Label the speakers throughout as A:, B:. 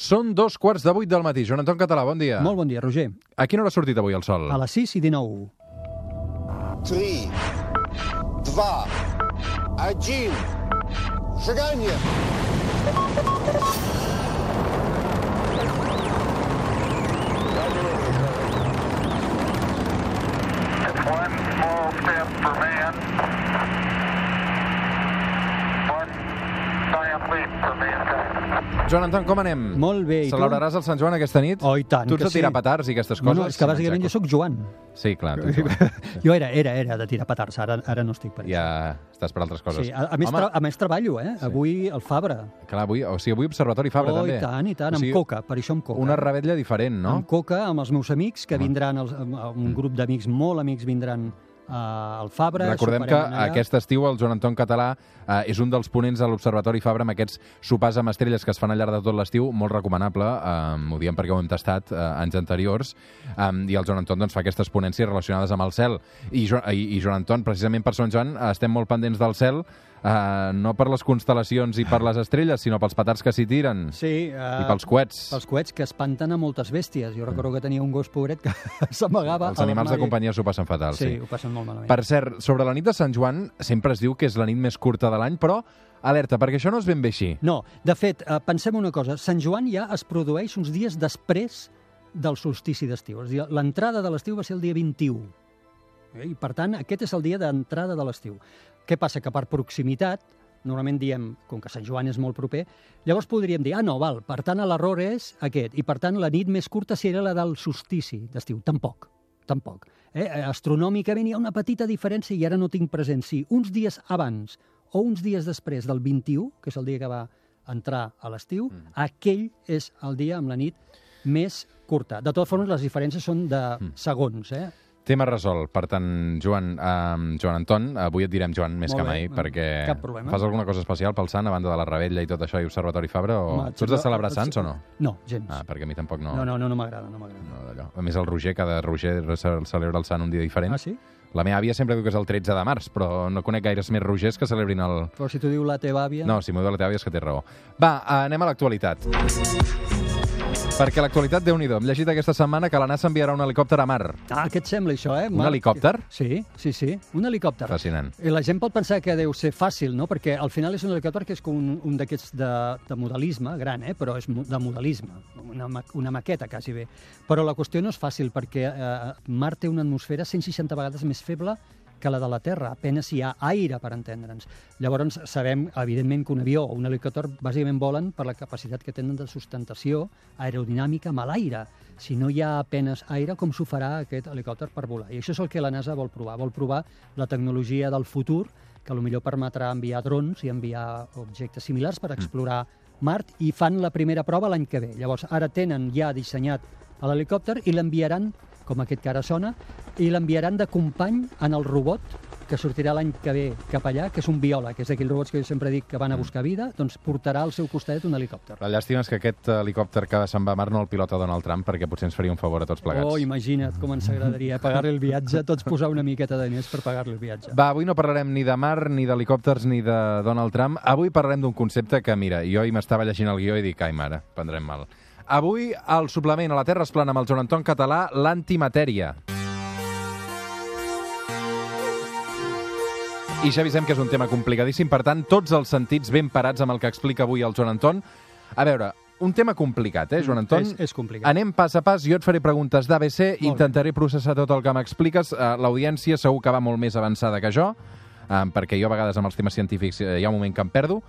A: Són dos quarts de vuit del matí. Joan Anton Català, bon dia.
B: Molt bon dia, Roger.
A: A quina hora ha sortit avui el sol?
B: A les 6 i 19.
C: 3, 2, 1,
D: seganya! One small step for man,
A: Joan Anton, com anem?
B: Molt bé?
A: Celebraràs el Sant Joan aquesta nit?
B: Oh, i tant
A: Tu ets
B: que
A: de tirar
B: sí.
A: petards i aquestes
B: No,
A: coses?
B: no, és que bàsicament jo sóc Joan.
A: Sí, clar. tu, Joan.
B: Jo era, era, era de tirar petards, ara, ara no estic per això.
A: ja estàs per altres coses.
B: Sí, a, a, més,
A: Home,
B: tra a més treballo, eh? Avui al Fabra.
A: clar, avui, o sigui, avui Observatori Fabra,
B: oh,
A: també.
B: i tant, i tant,
A: O sigui,
B: amb coca, per això amb coca.
A: Una rebetlla diferent, no?
B: Amb coca, amb els meus amics, que vindran, els, un grup d'amics, molt amics, vindran uh, al Fabra.
A: Recordem que
B: allà.
A: aquest estiu el Joan Anton Català eh, és un dels ponents de l'Observatori Fabra amb aquests sopars amb estrelles que es fan al llarg de tot l'estiu, molt recomanable, eh, ho diem perquè ho hem tastat eh, anys anteriors, eh, i el Joan Anton doncs, fa aquestes ponències relacionades amb el cel. I, jo, i, i Joan Anton, precisament per Sant Joan, eh, estem molt pendents del cel, eh, no per les constel·lacions i per les estrelles, sinó pels petards que s'hi tiren.
B: Sí, uh,
A: I pels coets.
B: pels coets que espanten a moltes bèsties. Jo recordo que tenia un gos pobret que s'amagava
A: Els animals de companyia s'ho passen fatal,
B: Sí,
A: sí.
B: ho passen molt malament.
A: Per cert, sobre la nit de Sant Joan sempre es diu que és la nit més curta de l'any, però alerta, perquè això no és ben bé així.
B: No, de fet, eh, pensem una cosa. Sant Joan ja es produeix uns dies després del solstici d'estiu. És a dir, l'entrada de l'estiu va ser el dia 21. Eh? I, per tant, aquest és el dia d'entrada de l'estiu. Què passa? Que per proximitat, normalment diem, com que Sant Joan és molt proper, llavors podríem dir, ah, no, val, per tant, l'error és aquest. I, per tant, la nit més curta seria la del solstici d'estiu. Tampoc, tampoc. Eh? Astronòmicament hi ha una petita diferència i ara no tinc present si uns dies abans o uns dies després del 21, que és el dia que va entrar a l'estiu, mm. aquell és el dia amb la nit més curta. De totes formes, les diferències són de
A: Mm.
B: segons, eh?
A: Tema resolt. Per tant, Joan, eh, Joan Anton, avui et direm Joan més
B: Molt
A: que
B: bé,
A: mai,
B: no,
A: perquè fas alguna cosa especial pel Sant, a banda de la Rebetlla i tot això, i Observatori Fabra, o
B: Home,
A: tu ets de celebrar Sants o no?
B: No, gens.
A: Ah, perquè a mi tampoc no.
B: no, no, no, no m'agrada, no m'agrada.
A: no a més, el Roger, cada Roger ce- celebra el Sant un dia diferent.
B: Ah, sí?
A: La meva àvia sempre diu que és el 13 de març, però no conec gaires més Rogers que celebrin el...
B: Però si t'ho diu la teva àvia...
A: No, si m'ho diu la teva àvia és que té raó. Va, anem a l'actualitat. Perquè l'actualitat, déu nhi Hem llegit aquesta setmana que la NASA enviarà un helicòpter a mar.
B: Ah, què et sembla això, eh?
A: Un helicòpter?
B: Sí, sí, sí, un helicòpter.
A: Fascinant.
B: I la gent pot pensar que deu ser fàcil, no? Perquè al final és un helicòpter que és com un, un d'aquests de, de modelisme, gran, eh? però és de modelisme, una, ma- una maqueta quasi bé. Però la qüestió no és fàcil perquè eh, Mart té una atmosfera 160 vegades més feble que la de la Terra, apenas hi ha aire per entendre'ns. Llavors sabem, evidentment, que un avió o un helicòpter bàsicament volen per la capacitat que tenen de sustentació aerodinàmica amb l'aire. Si no hi ha apenes aire, com s'ho farà aquest helicòpter per volar? I això és el que la NASA vol provar. Vol provar la tecnologia del futur, que millor permetrà enviar drons i enviar objectes similars per explorar Mart, i fan la primera prova l'any que ve. Llavors, ara tenen ja dissenyat l'helicòpter i l'enviaran, com aquest que ara sona, i l'enviaran de company en el robot que sortirà l'any que ve cap allà, que és un biòleg, que és d'aquells robots que jo sempre dic que van a buscar vida, doncs portarà al seu costat un helicòpter.
A: La llàstima és que aquest helicòpter que se'n va a mar no el pilota Donald Trump, perquè potser ens faria un favor a tots plegats.
B: Oh, imagina't com ens agradaria pagar-li el viatge, tots posar una miqueta de diners per pagar-li el viatge.
A: Va, avui no parlarem ni de mar, ni d'helicòpters, ni de Donald Trump. Avui parlarem d'un concepte que, mira, jo ahir m'estava llegint el guió i dic, ai mare, prendrem mal. Avui, al suplement a la Terra es plana amb el Joan Anton Català, l'antimatèria. I ja avisem que és un tema complicadíssim, per tant, tots els sentits ben parats amb el que explica avui el Joan Anton. A veure, un tema complicat, eh, Joan Anton?
B: És, és complicat.
A: Anem pas a pas, jo et faré preguntes d'ABC, intentaré processar tot el que m'expliques. Uh, L'audiència segur que va molt més avançada que jo, uh, perquè jo a vegades amb els temes científics uh, hi ha un moment que em perdo.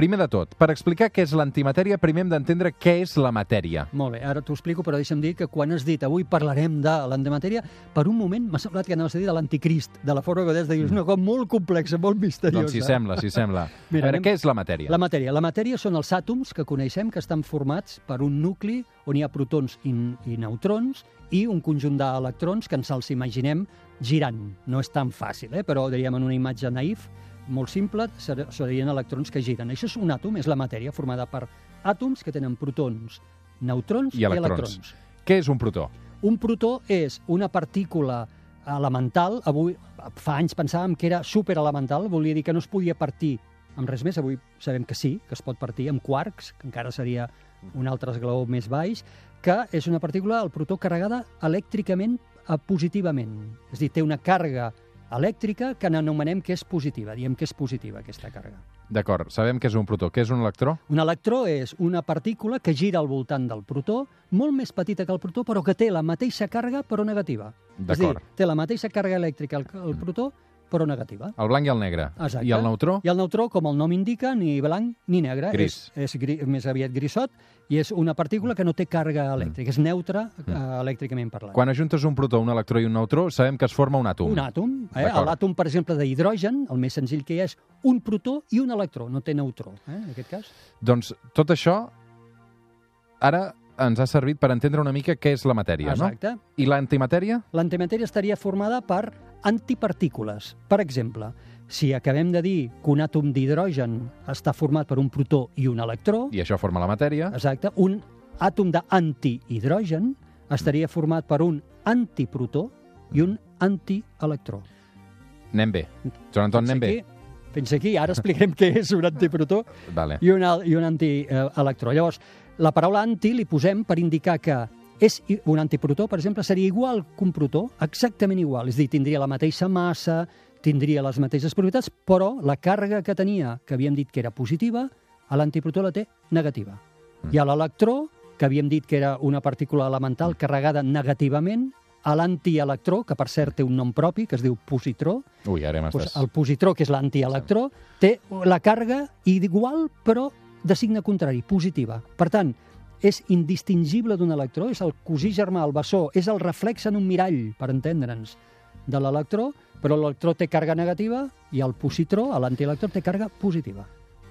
A: Primer de tot, per explicar què és l'antimatèria, primer hem d'entendre què és la matèria.
B: Molt bé, ara t'ho explico, però deixa'm dir que quan has dit avui parlarem de l'antimatèria, per un moment m'ha semblat que anaves a dir de l'anticrist, de la forma que deies, de dir, és una cosa molt complexa, molt misteriosa.
A: Doncs si sembla, si sembla.
B: Mira,
A: a veure,
B: anem-
A: què és la matèria?
B: La matèria. La matèria són els àtoms que coneixem que estan formats per un nucli on hi ha protons i, i neutrons i un conjunt d'electrons que ens els imaginem girant. No és tan fàcil, eh? però diríem en una imatge naïf, molt simple, ser- serien electrons que giren. Això és un àtom, és la matèria formada per àtoms que tenen protons, neutrons
A: I electrons.
B: electrons.
A: Què és un protó?
B: Un protó és una partícula elemental. Avui, fa anys pensàvem que era superelemental, volia dir que no es podia partir amb res més. Avui sabem que sí, que es pot partir amb quarks, que encara seria un altre esglaó més baix, que és una partícula, el protó, carregada elèctricament positivament. És a dir, té una càrrega elèctrica que n'anomenem que és positiva. Diem que és positiva, aquesta càrrega.
A: D'acord, sabem què és un protó. Què és un electró?
B: Un electró és una partícula que gira al voltant del protó, molt més petita que el protó, però que té la mateixa càrrega, però negativa. És a dir,
A: D'acord.
B: té la mateixa càrrega elèctrica el, el protó, però negativa.
A: El blanc i el negre.
B: Exacte.
A: I el neutró?
B: I el neutró, com el nom indica, ni blanc ni negre.
A: Gris.
B: És, és gri, més aviat grisot i és una partícula que no té càrrega elèctrica. És neutra eh, elèctricament parlant.
A: Quan ajuntes un protó, un electró i un neutró, sabem que es forma un àtom.
B: Un àtom. Eh? L'àtom, per exemple, d'hidrogen, el més senzill que hi ha és un protó i un electró. No té neutró, eh? en aquest cas.
A: Doncs tot això ara ens ha servit per entendre una mica què és la matèria,
B: Exacte.
A: no? I l'antimatèria?
B: L'antimatèria estaria formada per antipartícules. Per exemple, si acabem de dir que un àtom d'hidrogen està format per un protó i un electró,
A: I això forma la matèria.
B: exacte, un àtom d'antihidrogen estaria format per un antiprotó i un antielectró.
A: Anem bé. Joan Anton, anem bé.
B: Fins aquí, ara explicarem què és un antiprotó
A: Vale.
B: i un, i un antielectró. Llavors, la paraula anti li posem per indicar que és un antiprotó, per exemple, seria igual que un protó, exactament igual. És a dir, tindria la mateixa massa, tindria les mateixes propietats, però la càrrega que tenia, que havíem dit que era positiva, a l'antiprotó la té negativa. I a l'electró, que havíem dit que era una partícula elemental carregada negativament, a l'antielectró, que per cert té un nom propi, que es diu positró,
A: Ui, ara
B: doncs el positró, que és l'antielectró, té la càrrega igual, però de signe contrari, positiva. Per tant, és indistingible d'un electró, és el cosí germà, el bessó, és el reflex en un mirall, per entendre'ns, de l'electró, però l'electró té càrrega negativa i el positró, l'antielectró, té càrrega positiva.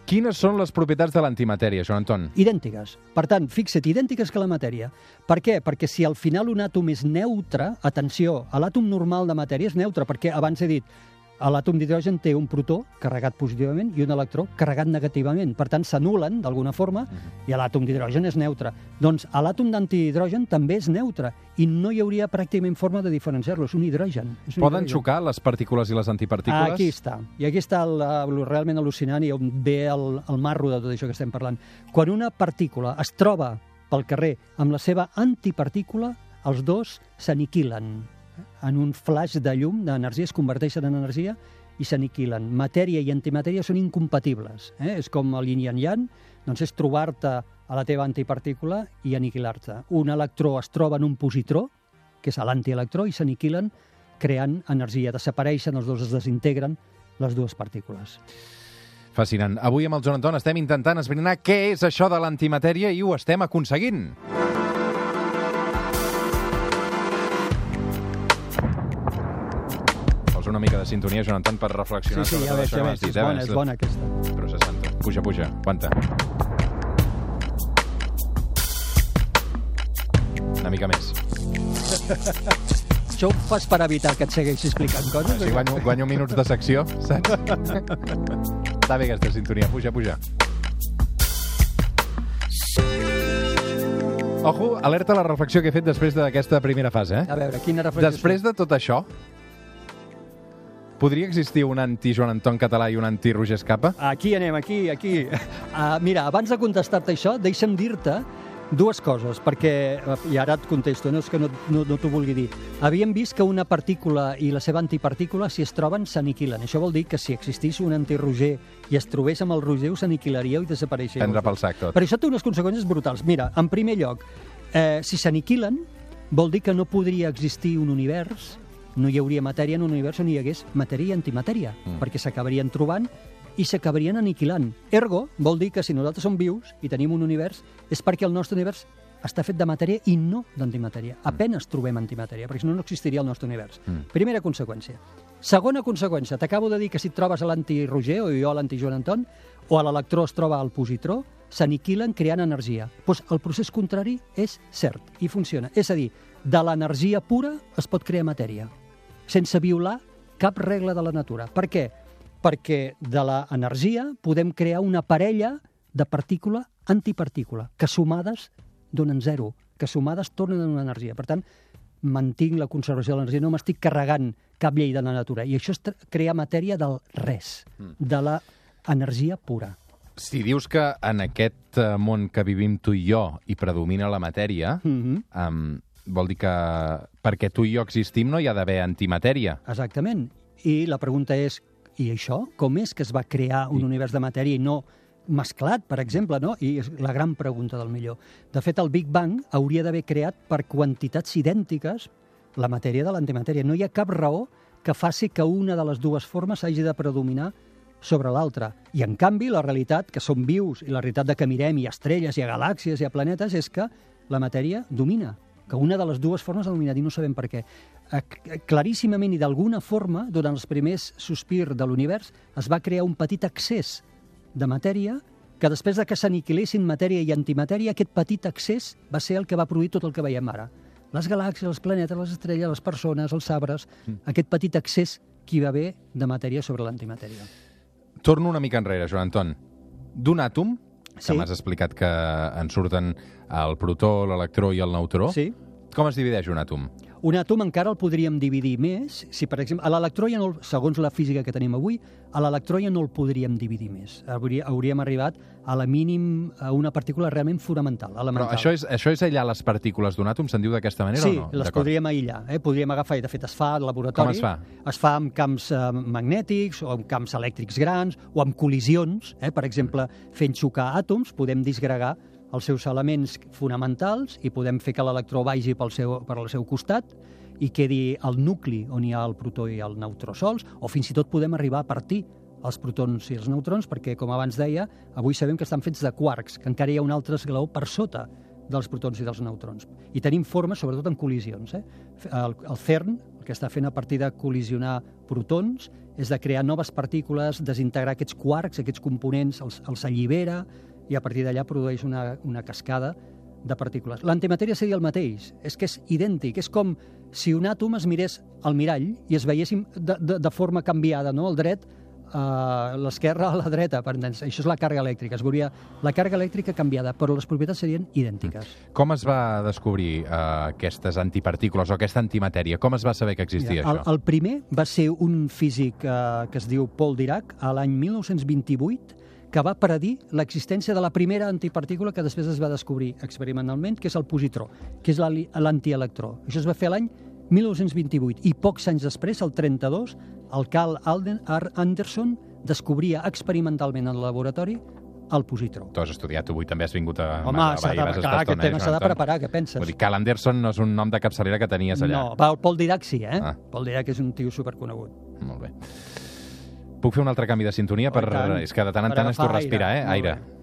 A: Quines són les propietats de l'antimatèria, Joan Anton?
B: Idèntiques. Per tant, fixa't, idèntiques que la matèria. Per què? Perquè si al final un àtom és neutre, atenció, l'àtom normal de matèria és neutre, perquè abans he dit, l'àtom d'hidrogen té un protó carregat positivament i un electró carregat negativament. Per tant, s'anulen d'alguna forma i l'àtom d'hidrogen és neutre. Doncs l'àtom d'antihidrogen també és neutre i no hi hauria pràcticament forma de diferenciar-lo. És un hidrogen. És un
A: Poden
B: hidrogen.
A: xocar les partícules i les antipartícules?
B: Aquí està. I aquí està el, el realment al·lucinant i on ve el, el marro de tot això que estem parlant. Quan una partícula es troba pel carrer amb la seva antipartícula, els dos s'aniquilen. En un flash de llum, d'energia, es converteixen en energia i s'aniquilen. Matèria i antimatèria són incompatibles. Eh? És com el yin i el yang, doncs és trobar-te a la teva antipartícula i aniquilar-te. Un electró es troba en un positró, que és l'antielectró, i s'aniquilen creant energia. Desapareixen, els dos es desintegren, les dues partícules.
A: Fascinant. Avui amb el Joan Anton estem intentant esbrinar què és això de l'antimatèria i ho estem aconseguint. Vols una mica de sintonia, Joan Anton, per reflexionar
B: Sí, sí,
A: sobre
B: ja
A: tot això que
B: veig.
A: m'has
B: És
A: dit,
B: bona,
A: eh?
B: és bona aquesta.
A: Processant-ho. Puja, puja, aguanta. Una mica més.
B: Això ho fas per evitar que et segueixi explicant coses?
A: Si guanyo, guanyo minuts de secció, saps? Està bé aquesta sintonia. Puja, puja. Ojo, alerta a la reflexió que he fet després d'aquesta primera fase. Eh?
B: A veure, quina reflexió...
A: Després de tot això, podria existir un anti-Joan Anton català i un anti-Roger Escapa?
B: Aquí anem, aquí, aquí. Uh, mira, abans de contestar-te això, deixa'm dir-te dues coses, perquè, i ara et contesto, no és que no, no, no t'ho vulgui dir. Havíem vist que una partícula i la seva antipartícula, si es troben, s'aniquilen. Això vol dir que si existís un anti-Roger i es trobés amb el Roger, us aniquilaríeu i desapareixeríeu.
A: Prendre pel sac tot.
B: Però això té unes conseqüències brutals. Mira, en primer lloc, eh, si s'aniquilen, vol dir que no podria existir un univers, no hi hauria matèria en un univers on hi hagués matèria i antimatèria,
A: Mm.
B: mm. perquè s'acabarien trobant i s'acabarien aniquilant. Ergo, vol dir que si nosaltres som vius i tenim un univers, és perquè el nostre univers està fet de matèria i no d'antimatèria. Apenes trobem antimatèria, perquè si no, no existiria el nostre univers.
A: Mm.
B: Primera conseqüència. Segona conseqüència, t'acabo de dir que si et trobes a l'anti-Roger o jo a l'anti-Joan Anton, o a l'electró es troba al positró, s'aniquilen creant energia. Doncs el procés contrari és cert i funciona. És a dir, de l'energia pura es pot crear matèria, sense violar cap regla de la natura. Per què? Perquè de l'energia podem crear una parella de partícula-antipartícula, que sumades donen zero, que sumades tornen a una energia. Per tant, mantinc la conservació de l'energia, no m'estic carregant cap llei de la natura. I això és crear matèria del res, de la energia pura.
A: Si dius que en aquest eh, món que vivim tu i jo hi predomina la matèria,
B: Mm -hmm.
A: um, vol dir que perquè tu i jo existim no hi ha d'haver antimatèria.
B: Exactament. I la pregunta és, i això? Com és que es va crear un
A: I-
B: univers de matèria i no mesclat, per exemple, no? I és la gran pregunta del millor. De fet, el Big Bang hauria d'haver creat per quantitats idèntiques la matèria de l'antimatèria. No hi ha cap raó que faci que una de les dues formes hagi de predominar sobre l'altra. I, en canvi, la realitat, que som vius, i la realitat de que mirem, ha estrelles, hi ha galàxies, hi ha planetes, és que la matèria domina, que una de les dues formes ha dominat i no sabem per què. Eh, Claríssimament i d'alguna forma, durant els primers sospirs de l'univers, es va crear un petit excés de matèria que després de que s'aniquilessin matèria i antimatèria, aquest petit excés va ser el que va produir tot el que veiem ara. Les galàxies, els planetes, les estrelles, les persones, els arbres, aquest petit excés que hi va haver de matèria sobre l'antimatèria.
A: Torno una mica enrere, Joan Anton. D'un àtom, que
B: Sí.
A: m'has explicat que en surten el protó, l'electró i el neutró,
B: Sí?
A: com es divideix un àtom?
B: Un àtom encara el podríem dividir més. Si, per exemple, a l'electró ja no, segons la física que tenim avui, a l'electró ja no el podríem dividir més. Hauria, hauríem arribat a la mínim, a una partícula realment fonamental,
A: Però
B: elemental.
A: això és, això és aïllar les partícules d'un àtom, se'n diu d'aquesta manera
B: Sí,
A: o no?
B: les
A: D'acord.
B: podríem aïllar. Eh? Podríem agafar, i de fet es fa al laboratori.
A: Com es fa?
B: Es fa amb camps eh, magnètics o amb camps elèctrics grans o amb col·lisions. Eh? Per exemple, fent xocar àtoms podem disgregar els seus elements fonamentals i podem fer que l'electró vagi pel seu, per al seu costat i quedi el nucli on hi ha el protó i el neutró sols, o fins i tot podem arribar a partir els protons i els neutrons, perquè, com abans deia, avui sabem que estan fets de quarks, que encara hi ha un altre esglaó per sota dels protons i dels neutrons. I tenim formes, sobretot en col·lisions. Eh? El, el CERN, el que està fent a partir de col·lisionar protons, és de crear noves partícules, desintegrar aquests quarks, aquests components, els, els allibera, i a partir d'allà produeix una, una cascada de partícules. L'antimatèria seria el mateix, és que és idèntic, és com si un àtom es mirés al mirall i es veiéssim de, de, de forma canviada, no? el dret a l'esquerra a la dreta, per entendre's. Això és la càrrega elèctrica, es veuria la càrrega elèctrica canviada, però les propietats serien idèntiques.
A: Com es va descobrir eh, aquestes antipartícules o aquesta antimatèria? Com es va saber que existia
B: Mira, el,
A: això?
B: el primer va ser un físic eh, que es diu Paul Dirac, a l'any 1928, que va predir l'existència de la primera antipartícula que després es va descobrir experimentalment, que és el positró, que és l'antielectró. Això es va fer l'any 1928 i pocs anys després, el 32, el Carl Alden R. Anderson descobria experimentalment en el laboratori el positró.
A: Tu has estudiat, tu avui també has vingut a...
B: Home, s'ha de, clar, aquest tema s'ha de preparar, què penses?
A: Vull dir, Cal Anderson no és un nom de capçalera que tenies allà.
B: No, va, el Paul Dirac sí, eh?
A: Ah.
B: Paul Dirac és un tio superconegut.
A: Molt bé. Puc fer un altre canvi de sintonia?
B: Oh,
A: Per... És que de tant en tant respirar,
B: aire.
A: eh? Aire.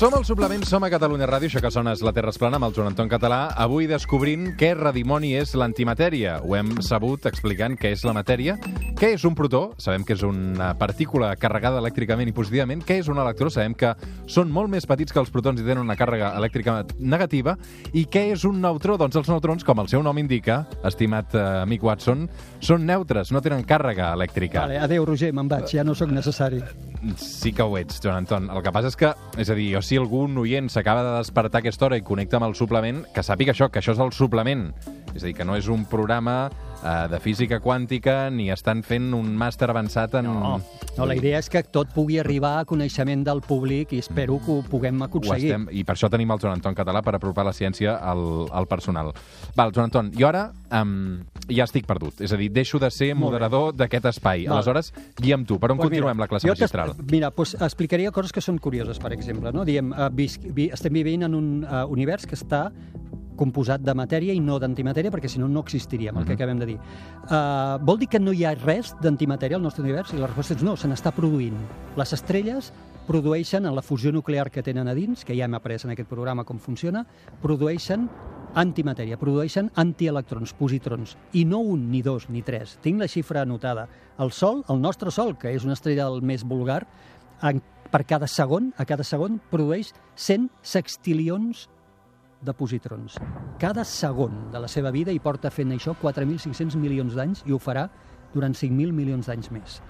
A: Som al Suplement, som a Catalunya Ràdio, això que sona és La Terra es plana amb el Joan Anton Català, avui descobrint què redimoni és l'antimatèria. Ho hem sabut explicant què és la matèria, què és un protó, sabem que és una partícula carregada elèctricament i positivament, què és un electró, sabem que són molt més petits que els protons i tenen una càrrega elèctrica negativa, i què és un neutró? Doncs els neutrons, com el seu nom indica, estimat eh, amic Watson, són neutres, no tenen càrrega elèctrica.
B: Vale, adéu, Roger, me'n vaig, ja no sóc necessari.
A: Sí que ho ets, Joan Anton. El que passa és que, és a dir, jo si algun oient s'acaba de despertar a aquesta hora i connecta amb el suplement, que sàpiga això, que això és el suplement. És a dir, que no és un programa eh, de física quàntica ni estan fent un màster avançat en...
B: No, no, la idea és que tot pugui arribar a coneixement del públic i espero que ho puguem
A: Ho
B: aconseguir.
A: estem, I per això tenim el Joan Anton Català, per apropar la ciència al, al personal. Val, Joan Anton, jo ara um, ja estic perdut. És a dir, deixo de ser moderador d'aquest espai.
B: Val.
A: Aleshores, guia amb tu. Per on
B: Pues
A: continuem
B: mira,
A: la classe magistral?
B: Mira, doncs explicaria coses que són curioses, per exemple. No? Diem, uh, vi, estem vivint en un uh, univers que està composat de matèria i no d'antimatèria, perquè si no, no existiríem, el que acabem de dir. Uh, vol dir que no hi ha res d'antimatèria al nostre univers? I la resposta és no, se n'està produint. Les estrelles produeixen, en la fusió nuclear que tenen a dins, que ja hem après en aquest programa com funciona, produeixen antimatèria, produeixen antielectrons, positrons, i no un, ni dos, ni tres. Tinc la xifra anotada. El Sol, el nostre Sol, que és una estrella del més vulgar, en, per cada segon, a cada segon, produeix 100 sextilions de positrons. Cada segon de la seva vida hi porta fent això 4.500 milions d'anys i ho farà durant 5.000 milions d'anys més.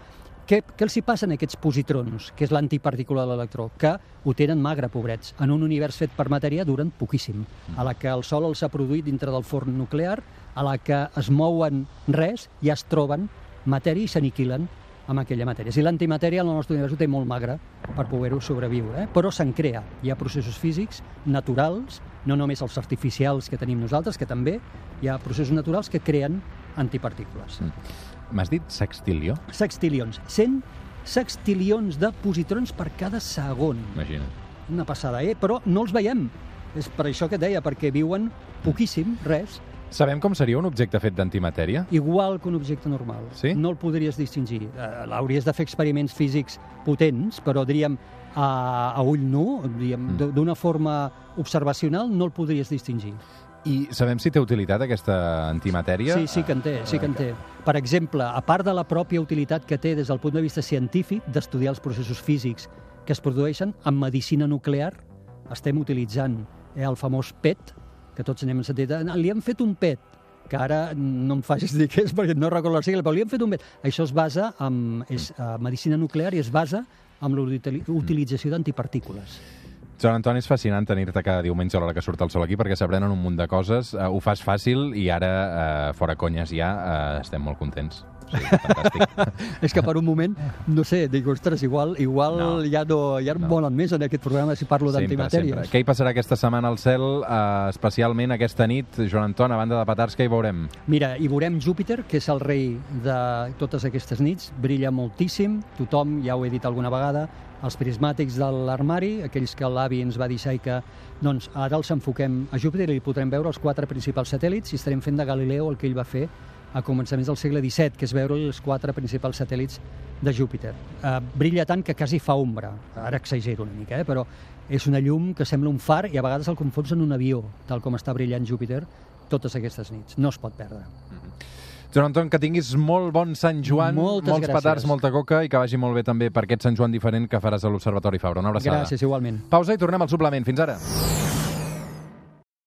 B: què, què els hi passa a aquests positrons, que és l'antipartícula de l'electró? Que ho tenen magre, pobrets. En un univers fet per matèria duren poquíssim. A la que el Sol els ha produït dintre del forn nuclear, a la que es mouen res, ja es troben matèria i s'aniquilen amb aquella matèria. Si l'antimatèria en el nostre univers ho té molt magre per poder-ho sobreviure, eh? però se'n crea. Hi ha processos físics naturals, no només els artificials que tenim nosaltres, que també hi ha processos naturals que creen antipartícules.
A: M'has dit sextilió?
B: Sextilions. 100 sextilions de positrons per cada segon.
A: Imagina't.
B: Una passada, eh? Però no els veiem. És per això que et deia, perquè viuen poquíssim, res,
A: Sabem com seria un objecte fet d'antimatèria?
B: igual que un objecte normal.
A: Sí?
B: No el podries distingir. Eh, Hauries de fer experiments físics potents, però diríem a, a ull nu, diríem,
A: Mm.
B: d'una forma observacional, no el podries distingir.
A: I sabem si té utilitat aquesta antimatèria?
B: Sí, sí que en té, sí que en té. Per exemple, a part de la pròpia utilitat que té des del punt de vista científic d'estudiar els processos físics que es produeixen en medicina nuclear, estem utilitzant eh, el famós PET, que tots n'hem sentit, "Ah, li han fet un PET, que ara no em facis dir què és perquè no recordo la sigla, però li han fet un PET. Això es basa en és, uh, medicina nuclear i es basa en l'utilització d'antipartícules.
A: Joan Antoni, és fascinant tenir-te cada diumenge a l'hora que surt el sol aquí perquè s'aprenen un munt de coses, uh, ho fas fàcil i ara, uh, fora conyes ja, uh, estem molt contents. Sí.
B: És que per un moment, no sé, dic, ostres, igual, igual
A: No.
B: ja no, ja no, volen més en aquest programa si parlo d'antimatèries.
A: Què hi passarà aquesta setmana al cel, uh, especialment aquesta nit? Joan Anton, a banda de petards, què hi veurem?
B: Mira, hi veurem Júpiter, que és el rei de totes aquestes nits, brilla moltíssim, tothom, ja ho he dit alguna vegada, els prismàtics de l'armari, aquells que l'avi ens va deixar i que doncs, ara els enfoquem a Júpiter i podrem veure els quatre principals satèl·lits i estarem fent de Galileo el que ell va fer a començaments del segle XVII, que és veure els quatre principals satèl·lits de Júpiter. Uh, brilla tant que quasi fa ombra. Ara exagero una mica, eh? però és una llum que sembla un far i a vegades el confons en un avió, tal com està brillant Júpiter totes aquestes nits. No es pot perdre.
A: Joan Anton, que tinguis molt bon Sant Joan,
B: Moltes
A: molts
B: gràcies.
A: petards, molta coca i que vagi molt bé també per aquest Sant Joan diferent que faràs a l'Observatori Fabra. Una abraçada.
B: Gràcies, igualment.
A: Pausa i tornem al suplement. Fins ara.